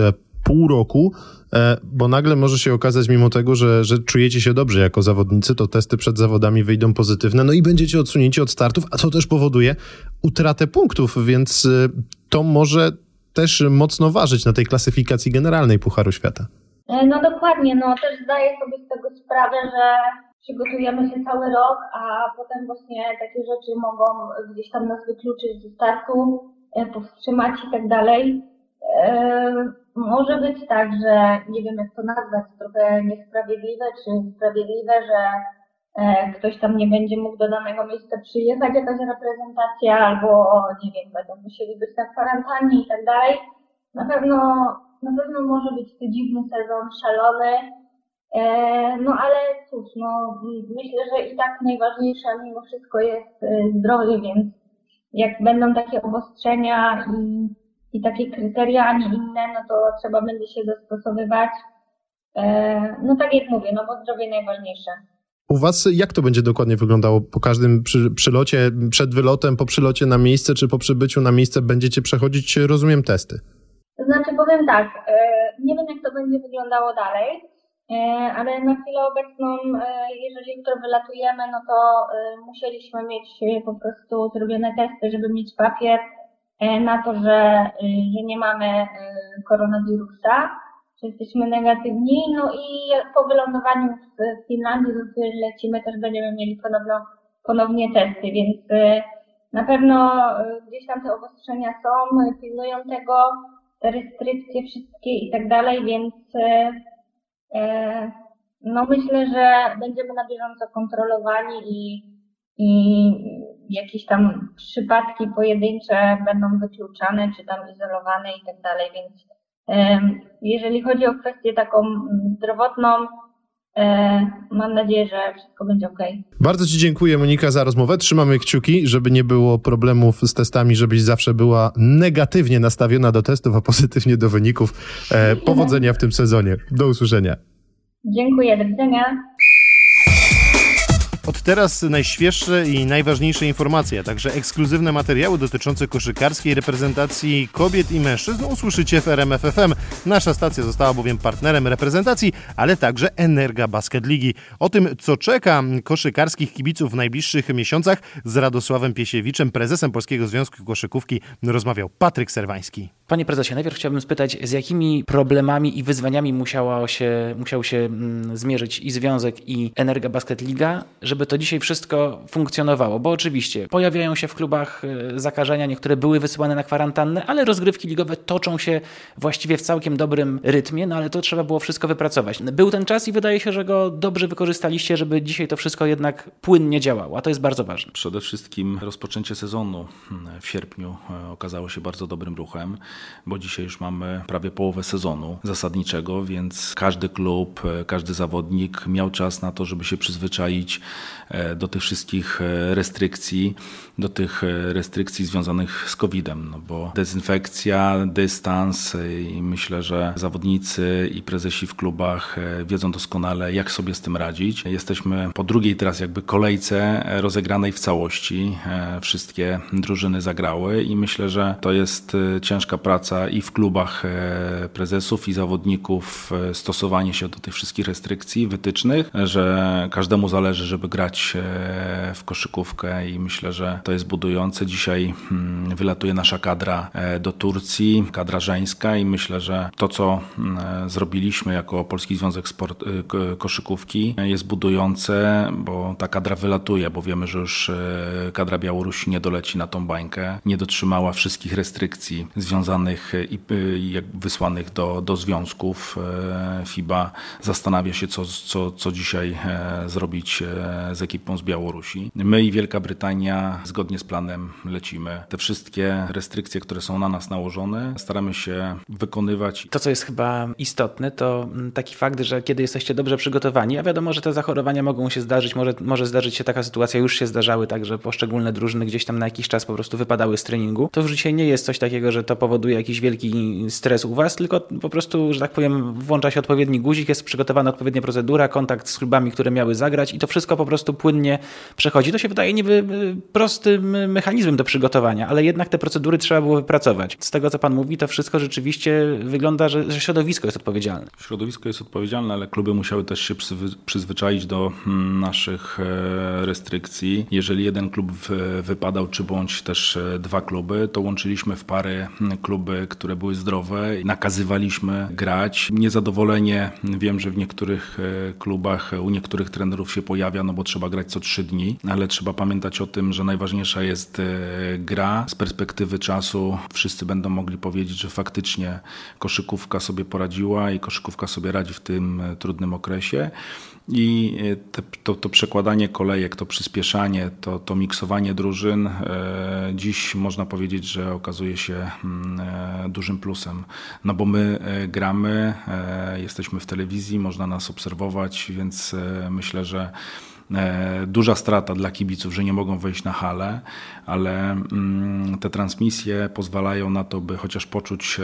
pół roku, bo nagle może się okazać, mimo tego, że, że czujecie się dobrze jako zawodnicy, to testy przed zawodami wyjdą pozytywne, no i będziecie odsunięci od startów, a co też powoduje utratę punktów, więc to może też mocno ważyć na tej klasyfikacji generalnej Pucharu Świata. E, no dokładnie, no też zdaję sobie z tego sprawę, że przygotujemy się cały rok, a potem właśnie takie rzeczy mogą gdzieś tam nas wykluczyć ze startu, e, powstrzymać i tak dalej. E, może być tak, że nie wiem jak to nazwać, trochę niesprawiedliwe czy sprawiedliwe, że ktoś tam nie będzie mógł do danego miejsca przyjechać, jakaś reprezentacja, albo nie wiem, będą musieli być na kwarantannie i tak dalej. Na pewno na pewno może być to dziwny sezon, szalony, e, no ale cóż, no myślę, że i tak najważniejsze mimo wszystko jest e, zdrowie, więc jak będą takie obostrzenia i, i takie kryteria, a nie inne, no to trzeba będzie się dostosowywać. E, no tak jak mówię, no bo zdrowie najważniejsze. U Was jak to będzie dokładnie wyglądało po każdym przy, przylocie, przed wylotem, po przylocie na miejsce, czy po przybyciu na miejsce będziecie przechodzić, rozumiem, testy? To znaczy powiem tak, e, nie wiem jak to będzie wyglądało dalej, e, ale na chwilę obecną, e, jeżeli jutro wylatujemy, no to musieliśmy mieć po prostu zrobione testy, żeby mieć papier na to, że, że nie mamy koronawirusa, jesteśmy negatywni. No i po wylądowaniu w Finlandii, do której lecimy, też będziemy mieli ponownie testy, więc na pewno gdzieś tam te obostrzenia są, pilnują tego te restrykcje wszystkie i tak dalej, więc e, e, no myślę, że będziemy na bieżąco kontrolowani i, i jakieś tam przypadki pojedyncze będą wykluczane, czy tam izolowane i tak dalej, więc e, jeżeli chodzi o kwestię taką zdrowotną, E, mam nadzieję, że wszystko będzie ok. Bardzo Ci dziękuję, Monika, za rozmowę. Trzymamy kciuki, żeby nie było problemów z testami, żebyś zawsze była negatywnie nastawiona do testów, a pozytywnie do wyników. E, powodzenia w tym sezonie. Do usłyszenia. Dziękuję, do widzenia. Od teraz najświeższe i najważniejsze informacje, a także ekskluzywne materiały dotyczące koszykarskiej reprezentacji kobiet i mężczyzn usłyszycie w RMFFM. Nasza stacja została bowiem partnerem reprezentacji, ale także Energa Basket Ligi. O tym, co czeka koszykarskich kibiców w najbliższych miesiącach z Radosławem Piesiewiczem, prezesem Polskiego Związku Koszykówki, rozmawiał Patryk Serwański. Panie prezesie, najpierw chciałbym spytać, z jakimi problemami i wyzwaniami się, musiał się mm, zmierzyć i Związek, i Energa Basket Liga, żeby to dzisiaj wszystko funkcjonowało? Bo oczywiście pojawiają się w klubach e, zakażenia, niektóre były wysyłane na kwarantannę, ale rozgrywki ligowe toczą się właściwie w całkiem dobrym rytmie, no ale to trzeba było wszystko wypracować. Był ten czas i wydaje się, że go dobrze wykorzystaliście, żeby dzisiaj to wszystko jednak płynnie działało, a to jest bardzo ważne. Przede wszystkim rozpoczęcie sezonu w sierpniu e, okazało się bardzo dobrym ruchem bo dzisiaj już mamy prawie połowę sezonu zasadniczego, więc każdy klub, e, każdy zawodnik miał czas na to, żeby się przyzwyczaić e, do tych wszystkich e, restrykcji, do tych restrykcji związanych z COVID-em, no bo dezynfekcja, dystans i myślę, że zawodnicy i prezesi w klubach wiedzą doskonale, jak sobie z tym radzić. Jesteśmy po drugiej teraz jakby kolejce rozegranej w całości. Wszystkie drużyny zagrały i myślę, że to jest ciężka praca i w klubach e, prezesów i zawodników e, stosowanie się do tych wszystkich restrykcji, wytycznych, że każdemu zależy, żeby grać e, w koszykówkę i myślę, że to jest budujące. Dzisiaj mm, wylatuje nasza kadra do Turcji, kadra żeńska i myślę, że to, co mm, zrobiliśmy jako Polski Związek Sport, Koszykówki jest budujące, bo ta kadra wylatuje, bo wiemy, że już kadra Białorusi nie doleci na tą bańkę, nie dotrzymała wszystkich restrykcji związanych i, i wysłanych do, do związków. E, FIBA zastanawia się, co, co, co dzisiaj e, zrobić e, z ekipą z Białorusi. My i Wielka Brytania zgodnie z planem lecimy. Te wszystkie restrykcje, które są na nas nałożone, staramy się wykonywać. To, co jest chyba istotne, to mm, taki fakt, że kiedy jesteście dobrze przygotowani, a wiadomo, że te zachorowania mogą się zdarzyć, może, może zdarzyć się taka sytuacja, już się zdarzały tak, że poszczególne drużyny gdzieś tam na jakiś czas po prostu wypadały z treningu, to już dzisiaj nie jest coś takiego, że to powoduje jakiś wielki stres u Was, tylko po prostu, że tak powiem, włącza się odpowiedni guzik, jest przygotowana odpowiednia procedura, kontakt z klubami, które miały zagrać i to wszystko po prostu płynnie przechodzi. To się wydaje niby prostym mechanizmem do przygotowania, ale jednak te procedury trzeba było wypracować. Z tego, co Pan mówi, to wszystko rzeczywiście wygląda, że, że środowisko jest odpowiedzialne. Środowisko jest odpowiedzialne, ale kluby musiały też się przyzwyczaić do mm, naszych e, restrykcji. Jeżeli jeden klub wypadał, czy bądź też e, dwa kluby, to łączyliśmy w pary klub kluby, które były zdrowe. Nakazywaliśmy grać. Niezadowolenie wiem, że w niektórych e, klubach u niektórych trenerów się pojawia, no bo trzeba grać co trzy dni, ale trzeba pamiętać o tym, że najważniejsza jest gra. Z perspektywy czasu wszyscy będą mogli powiedzieć, że faktycznie koszykówka sobie poradziła i koszykówka sobie radzi w tym trudnym okresie. I e, te, to, to, przekładanie kolejek, to przyspieszanie, to, to miksowanie drużyn e, dziś można powiedzieć, że okazuje się mm, e, dużym plusem. No bo my gramy, jesteśmy w telewizji, można nas obserwować, więc myślę, że duża strata dla kibiców, że nie mogą wejść na halę, ale mm, te transmisje pozwalają na to, by chociaż poczuć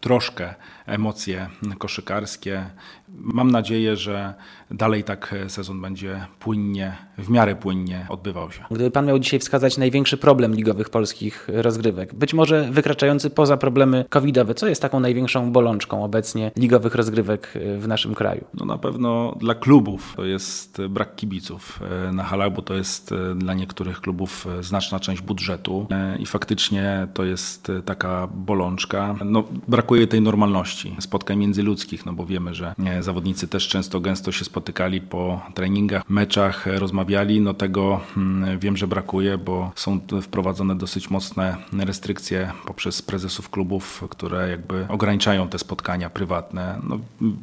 troszkę emocje koszykarskie. Mam nadzieję, że dalej tak sezon będzie płynnie, w miarę płynnie odbywał się. Gdyby pan miał dzisiaj wskazać największy problem ligowych polskich rozgrywek, być może wykraczający poza problemy covidowe, co jest taką największą bolączką obecnie ligowych rozgrywek w naszym kraju? No na pewno dla klubów to jest brak kibiców na halach, bo to jest dla niektórych klubów znaczna część budżetu i faktycznie to jest taka bolączka. No, brakuje tej normalności spotkań międzyludzkich, no bo wiemy, że zawodnicy też często gęsto się spotykali po treningach, meczach, rozmawiali. No tego mm, wiem, że brakuje, bo są wprowadzone dosyć mocne restrykcje poprzez prezesów klubów, które jakby ograniczają te spotkania prywatne. No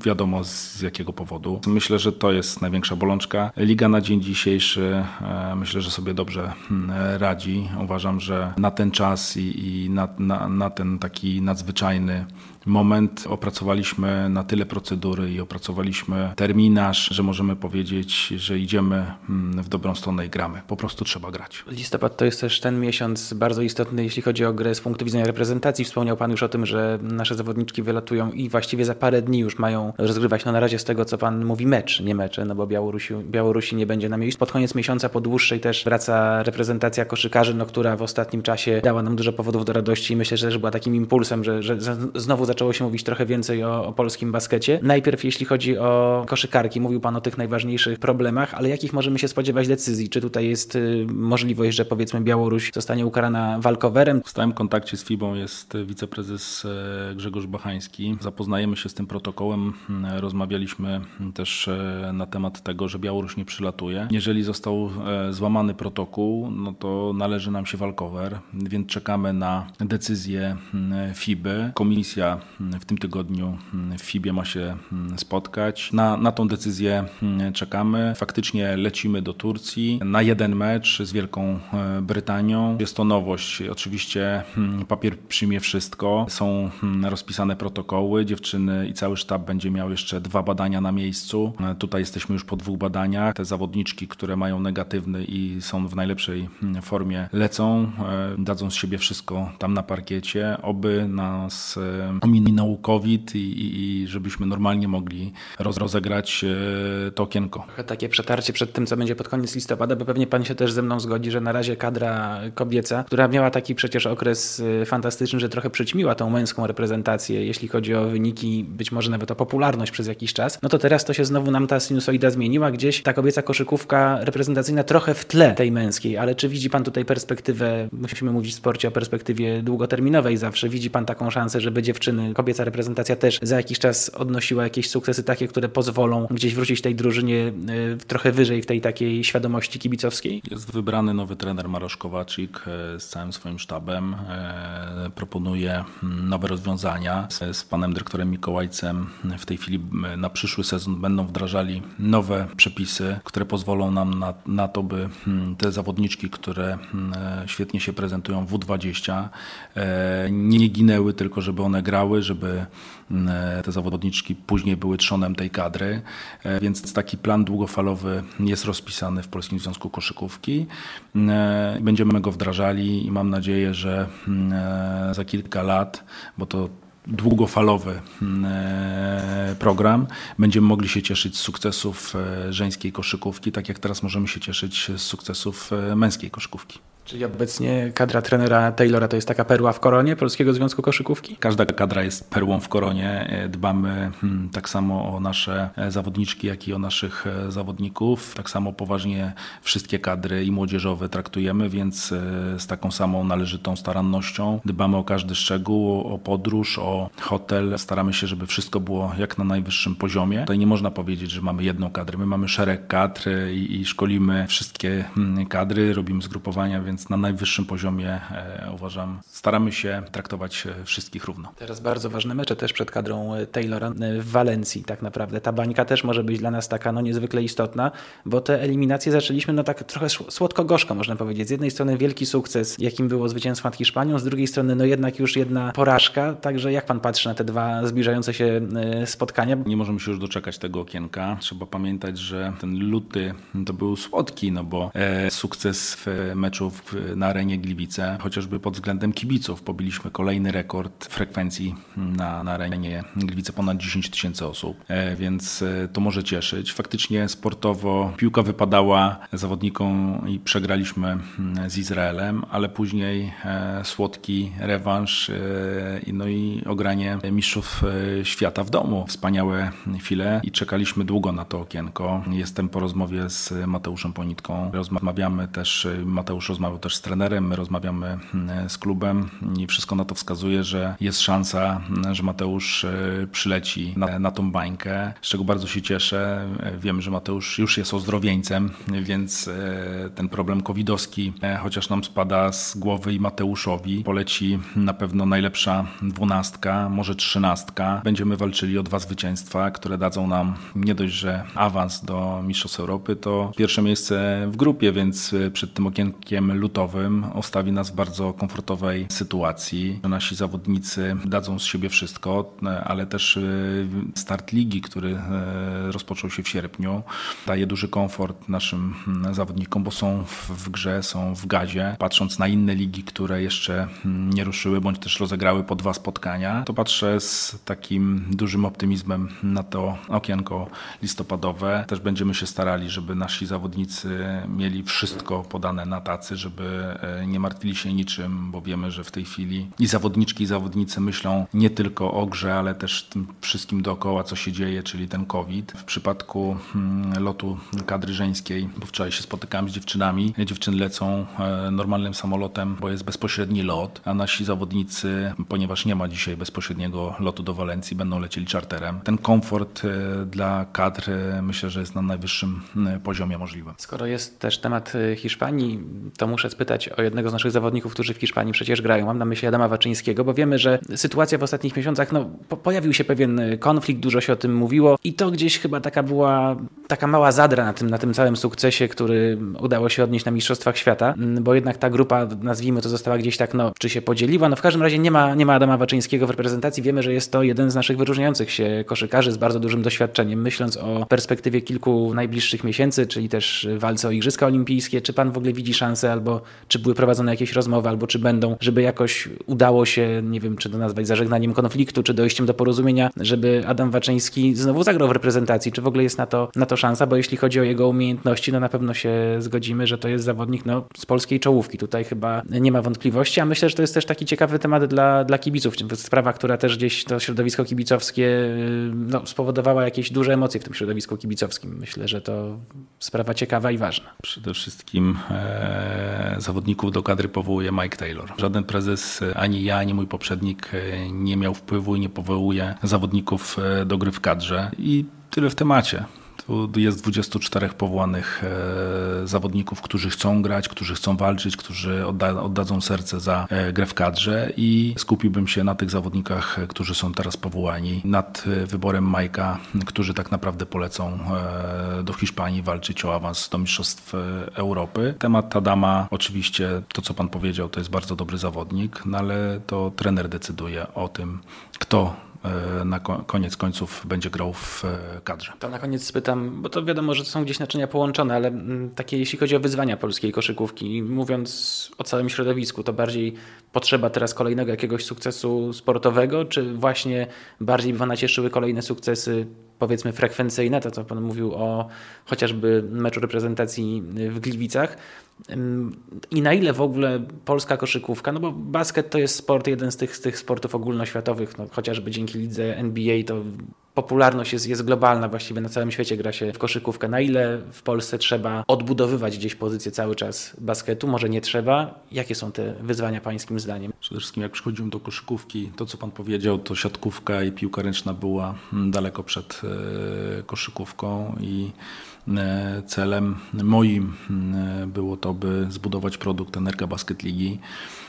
wiadomo z jakiego powodu. Myślę, że to jest największa bolączka. Liga na dzień dzisiejszy e, myślę, że sobie dobrze mm, radzi. Uważam, że na ten czas i, i na, na, na ten taki nadzwyczajny moment opracowaliśmy na tyle procedury i opracowaliśmy terminarz, że możemy powiedzieć, że idziemy mm, w dobrą stronę i gramy. Po prostu trzeba grać. Listopad to jest też ten miesiąc bardzo istotny, jeśli chodzi o grę z punktu widzenia reprezentacji. Wspomniał Pan już o tym, że nasze zawodniczki wylatują i właściwie za parę dni już mają rozgrywać, no na razie z tego, co Pan mówi, mecz, nie mecze, no bo Białorusi, Białorusi nie będzie na miejscu. Pod koniec miesiąca, po dłuższej też wraca reprezentacja koszykarzy, no, która w ostatnim czasie dała nam dużo powodów do radości i myślę, że była takim impulsem, że, że znowu zaczęło się mówić trochę więcej o, o, polskim baskecie. Najpierw jeśli chodzi o koszykarki, mówił Pan o tych najważniejszych problemach, ale jakich możemy się spodziewać decyzji? Czy tutaj jest y, możliwość, że powiedzmy Białoruś zostanie ukarana walkowerem? W stałym kontakcie z FIBą jest wiceprezes e, Grzegorz Bachański. Zapoznajemy się z tym protokołem. Mm, rozmawialiśmy też e, na temat tego, że Białoruś nie przylatuje. Jeżeli został e, złamany protokół, no to należy nam się walkover, więc czekamy na decyzję mm, FIBy. Komisja mm, w tym tygodniu w FIBie ma się spotkać. Na, na tą decyzję czekamy. Faktycznie lecimy do Turcji na jeden mecz z Wielką e, Brytanią. Jest to nowość. Oczywiście papier przyjmie wszystko. Są rozpisane protokoły. Dziewczyny i cały sztab będzie miał jeszcze dwa badania na miejscu. E, tutaj jesteśmy już po dwóch badaniach. Te zawodniczki, które mają negatywny i są w najlepszej formie, lecą, e, dadzą z siebie wszystko tam na parkiecie. Oby nas ominął COVID i, i, i żebyśmy normalnie mogli roz, rozegrać e, to okienko. Takie przetarcie przed tym, co będzie pod koniec listopada, bo pewnie pan się też ze mną zgodzi, że na razie kadra kobieca, która miała taki przecież okres e, fantastyczny, że trochę przyćmiła tą męską reprezentację, jeśli chodzi o wyniki, być może nawet o popularność przez jakiś czas, no to teraz to się znowu nam ta sinusoida zmieniła, gdzieś ta kobieca koszykówka reprezentacyjna trochę w tle tej męskiej, ale czy widzi pan tutaj perspektywę, musimy mówić w sporcie o perspektywie długoterminowej zawsze, widzi pan taką szansę, żeby dziewczyny, kobieca reprezentacja też za jakiś czas odnosiła jakieś sukcesy takie, które pozwolą gdzieś wrócić tej drużynie e, trochę wyżej w tej takiej świadomości kibicowskiej? Jest wybrany nowy trener Marosz Kowaczyk e, z całym swoim sztabem. E, proponuje mm, nowe rozwiązania. Z panem dyrektorem Mikołajcem w tej chwili na przyszły sezon będą wdrażali nowe przepisy, które pozwolą nam na, na to, by mm, te zawodniczki, które mm, świetnie się prezentują w U20, nie ginęły, tylko żeby one grały, żeby te zawodniczki później były trzonem tej kadry, e, więc taki plan długofalowy jest rozpisany w Polskim Związku Koszykówki. E, będziemy go wdrażali i mam nadzieję, że za kilka lat, bo to długofalowy program, będziemy mogli się cieszyć z sukcesów żeńskiej koszykówki, tak jak teraz możemy się cieszyć z sukcesów męskiej koszykówki. Czyli obecnie kadra trenera Taylora to jest taka perła w koronie Polskiego Związku Koszykówki? Każda kadra jest perłą w koronie. E, dbamy hmm, tak samo o nasze e, zawodniczki, jak i o naszych e, zawodników. Tak samo poważnie wszystkie kadry i młodzieżowe traktujemy, więc z taką samą należytą starannością dbamy o każdy szczegół, o podróż, o hotel. Staramy się, żeby wszystko było jak na najwyższym poziomie. Tutaj nie można powiedzieć, że mamy jedną kadrę. My mamy szereg kadr i, i szkolimy wszystkie hmm, kadry, robimy zgrupowania, więc więc na najwyższym poziomie e, uważam, staramy się traktować e, wszystkich równo. Teraz bardzo ważne mecze też przed kadrą e, Taylora w Walencji tak naprawdę. Ta bańka też może być dla nas taka no niezwykle istotna, bo te eliminacje zaczęliśmy no tak trochę słodko-gorzko można powiedzieć. Z jednej strony wielki sukces, jakim było zwycięstwo nad Hiszpanią, z drugiej strony no jednak już jedna porażka, także jak pan patrzy na te dwa zbliżające się spotkania? Nie możemy się już doczekać tego okienka. Trzeba pamiętać, że ten luty to był słodki, no bo sukces w meczu w na arenie Gliwice, chociażby pod względem kibiców. Pobiliśmy kolejny rekord frekwencji na, na arenie Gliwice, ponad 10 tysięcy osób, e, więc e, to może cieszyć. Faktycznie sportowo piłka wypadała zawodnikom i przegraliśmy mm, z Izraelem, ale później e, słodki rewanż no i ogranie mistrzów świata w domu. Wspaniałe chwile i czekaliśmy długo na to okienko. Jestem po rozmowie z Mateuszem Ponitką. Rozmawiamy też, Mateusz rozmawiał też z trenerem, my rozmawiamy mm, z klubem i wszystko na to wskazuje, że jest szansa, że Mateusz e, przyleci na, na tą bańkę, z czego bardzo się cieszę. Wiem, że Mateusz już jest ozdrowieńcem, więc e, ten problem covidowski, e, chociaż nam spada z głowy i Mateuszowi, poleci na pewno najlepsza dwunastka, może trzynastka. Będziemy walczyli o dwa zwycięstwa, które dadzą nam nie dość, że awans do Mistrzostw Europy, to pierwsze miejsce w grupie, więc przed tym okienkiem lutowym ostawi nas w bardzo komfortowej sytuacji. Nasi zawodnicy dadzą z siebie wszystko, ale też y, start ligi, który y, rozpoczął się w sierpniu, daje duży komfort naszym mm, zawodnikom, bo są w grze, są w gazie. Patrząc na inne ligi, które jeszcze mm, nie ruszyły, bądź też rozegrały po dwa spotkania, to patrzę z takim dużym optymizmem na to okienko listopadowe. Też będziemy się starali, żeby nasi zawodnicy mieli wszystko podane na tacy, żeby żeby e, nie martwili się niczym, bo wiemy, że w tej chwili i zawodniczki, i zawodnicy myślą nie tylko o grze, ale też tym wszystkim dookoła, co się dzieje, czyli ten COVID. W przypadku hmm, lotu kadry żeńskiej, bo wczoraj się spotykałem z dziewczynami, dziewczyny lecą e, normalnym samolotem, bo jest bezpośredni lot, a nasi zawodnicy, ponieważ nie ma dzisiaj bezpośredniego lotu do Walencji, będą lecieli czarterem. Ten komfort e, dla kadr myślę, że jest na najwyższym poziomie możliwym. Skoro jest też temat Hiszpanii, to muszę spytać o jednego z naszych zawodników, którzy w Hiszpanii przecież grają. Mam na myśli Adama Waczyńskiego, bo wiemy, że sytuacja w ostatnich miesiącach, no, po pojawił się pewien konflikt, dużo się o tym mówiło i to gdzieś chyba taka była taka mała zadra na tym, na tym całym sukcesie, który udało się odnieść na Mistrzostwach Świata, mm, bo jednak ta grupa, nazwijmy to, została gdzieś tak, no, czy się podzieliła. No w każdym razie nie ma, nie ma Adama Waczyńskiego w reprezentacji. Wiemy, że jest to jeden z naszych wyróżniających się koszykarzy z bardzo dużym doświadczeniem. Myśląc o perspektywie kilku najbliższych miesięcy, czyli też walce o Igrzyska Olimpijskie, czy pan w ogóle widzi szansę albo czy były prowadzone jakieś rozmowy, albo czy będą, żeby jakoś udało się, nie wiem, czy to nazwać zażegnaniem konfliktu, czy dojściem do porozumienia, żeby Adam Waczyński znowu zagrał w reprezentacji, czy w ogóle jest na to, na to szansa, bo jeśli chodzi o jego umiejętności, no na pewno się zgodzimy, że to jest zawodnik no, z polskiej czołówki. Tutaj chyba nie ma wątpliwości, a myślę, że to jest też taki ciekawy temat dla, dla kibiców. Sprawa, która też gdzieś to środowisko kibicowskie no, spowodowała jakieś duże emocje w tym środowisku kibicowskim. Myślę, że to sprawa ciekawa i ważna. Przede wszystkim e, zawodników do kadry powołuje Mike Taylor. Żaden prezes, ani ja, ani mój poprzednik e, nie miał wpływu i nie powołuje zawodników e, do gry w kadrze. I tyle w temacie. Jest 24 powołanych e, zawodników, którzy chcą grać, którzy chcą walczyć, którzy odda, oddadzą serce za e, grę w kadrze i skupiłbym się na tych zawodnikach, e, którzy są teraz powołani, nad wyborem Majka, którzy tak naprawdę polecą do Hiszpanii walczyć o awans do Mistrzostw Europy. Temat Tadama, oczywiście to co pan powiedział, to jest bardzo dobry zawodnik, no ale to trener decyduje o tym, kto na koniec końców będzie grał w e, kadrze. To na koniec spytam, bo to wiadomo, że to są gdzieś naczynia połączone, ale mm, takie jeśli chodzi o wyzwania polskiej koszykówki, mówiąc o całym środowisku, to bardziej potrzeba teraz kolejnego jakiegoś sukcesu sportowego, czy właśnie bardziej by Pana cieszyły kolejne sukcesy powiedzmy frekwencyjne, to co Pan mówił o chociażby meczu reprezentacji w Gliwicach, i na ile w ogóle polska koszykówka, no bo basket to jest sport, jeden z tych, z tych sportów ogólnoświatowych, no chociażby dzięki lidze NBA to popularność jest, jest globalna, właściwie na całym świecie gra się w koszykówkę. Na ile w Polsce trzeba odbudowywać gdzieś pozycję cały czas basketu? Może nie trzeba? Jakie są te wyzwania pańskim zdaniem? Przede wszystkim jak przychodziłem do koszykówki, to co pan powiedział, to siatkówka i piłka ręczna była mm, daleko przed e, koszykówką i celem moim mm, było to, by zbudować produkt Energa Basket Ligi. E,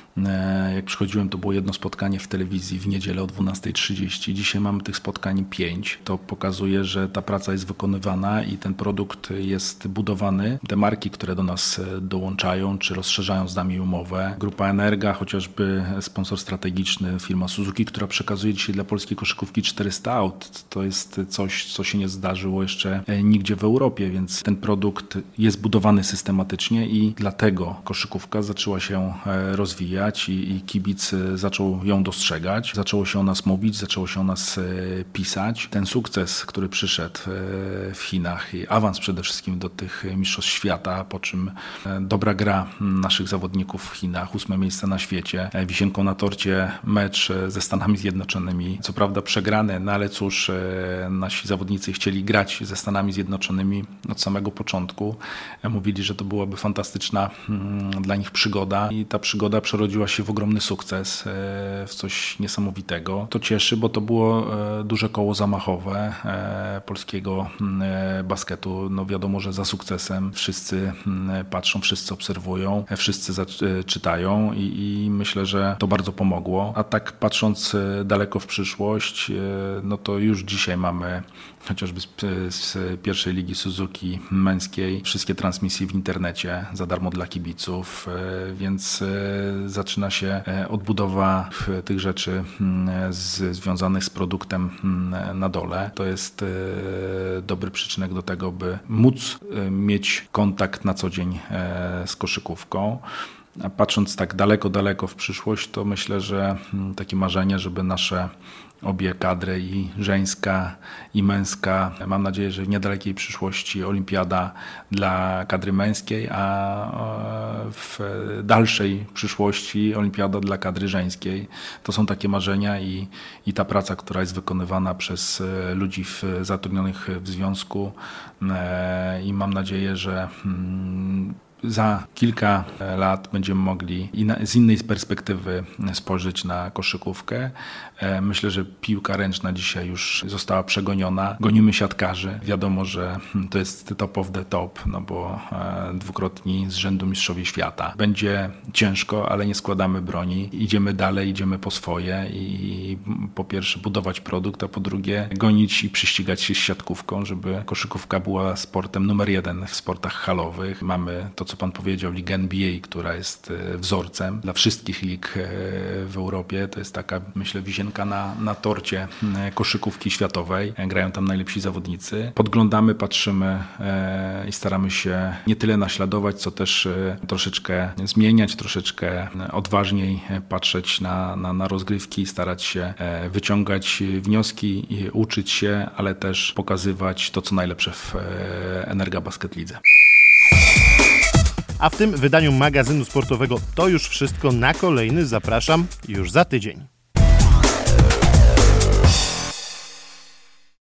jak przychodziłem, to było jedno spotkanie w telewizji w niedzielę o 12.30. Dzisiaj mamy tych spotkań pięć. To pokazuje, że ta praca jest wykonywana i ten produkt jest budowany. Te marki, które do nas e, dołączają, czy rozszerzają z nami umowę. Grupa Energa, chociażby sponsor strategiczny, firma Suzuki, która przekazuje dzisiaj dla polskiej koszykówki 400 aut. To jest coś, co się nie zdarzyło jeszcze e, nigdzie w Europie, więc ten produkt jest budowany systematycznie i dlatego koszykówka zaczęła się rozwijać i, i kibic e, zaczął ją dostrzegać, zaczęło się o nas mówić, zaczęło się o nas e, pisać. Ten sukces, który przyszedł e, w Chinach i awans przede wszystkim do tych mistrzostw świata, po czym dobra gra naszych zawodników w Chinach, ósme miejsce na świecie, wisienką na torcie mecz ze Stanami Zjednoczonymi. Co prawda przegrany, no ale cóż, nasi zawodnicy chcieli grać ze Stanami Zjednoczonymi od samego początku. Mówili, że to byłaby fantastyczna mm, dla nich przygoda i ta przygoda przerodziła przerodziła się w ogromny sukces, e, w coś niesamowitego. To cieszy, bo to było e, duże koło zamachowe e, polskiego basketu. No wiadomo, że za sukcesem wszyscy patrzą, wszyscy obserwują, wszyscy czytają i, i myślę, że to bardzo pomogło. A tak patrząc daleko w przyszłość, no to już dzisiaj mamy chociażby z, z, pierwszej ligi Suzuki męskiej, wszystkie transmisje w internecie za darmo dla kibiców, więc zaczyna się e, odbudowa tych rzeczy mm, z, związanych z produktem mm, na dole. To jest e, dobry przyczynek do tego, by móc e, mieć kontakt na co dzień z koszykówką. A patrząc tak daleko, daleko w przyszłość, to myślę, że mm, takie marzenie, żeby nasze obie kadry i żeńska i męska. Mam nadzieję, że w niedalekiej przyszłości olimpiada dla kadry męskiej, a w dalszej przyszłości olimpiada dla kadry żeńskiej. To są takie marzenia i, i ta praca, która jest wykonywana przez e, ludzi w, zatrudnionych w związku e, i mam nadzieję, że mm, za kilka lat będziemy mogli z innej perspektywy spojrzeć na koszykówkę. E, myślę, że piłka ręczna dzisiaj już została przegoniona. Gonimy siatkarzy. Wiadomo, że to jest top of the top, no bo e, dwukrotni z rzędu mistrzowie świata. Będzie ciężko, ale nie składamy broni. Idziemy dalej, idziemy po swoje i po pierwsze budować produkt, a po drugie gonić i przyścigać się z siatkówką, żeby koszykówka była sportem numer jeden w sportach halowych. Mamy to, co pan powiedział, ligę NBA, która jest e, wzorcem dla wszystkich lig w Europie. To jest taka, myślę, wisienka wisienka na, na torcie e, koszykówki światowej. E, grają tam najlepsi zawodnicy. Podglądamy, patrzymy e, i staramy się nie tyle naśladować, co też troszeczkę zmieniać, troszeczkę odważniej patrzeć na, na, na rozgrywki, starać się wyciągać wnioski, uczyć się, ale też pokazywać to, co najlepsze w Energa Basket Lidze. A w tym wydaniu magazynu sportowego to już wszystko. Na kolejny zapraszam już za tydzień.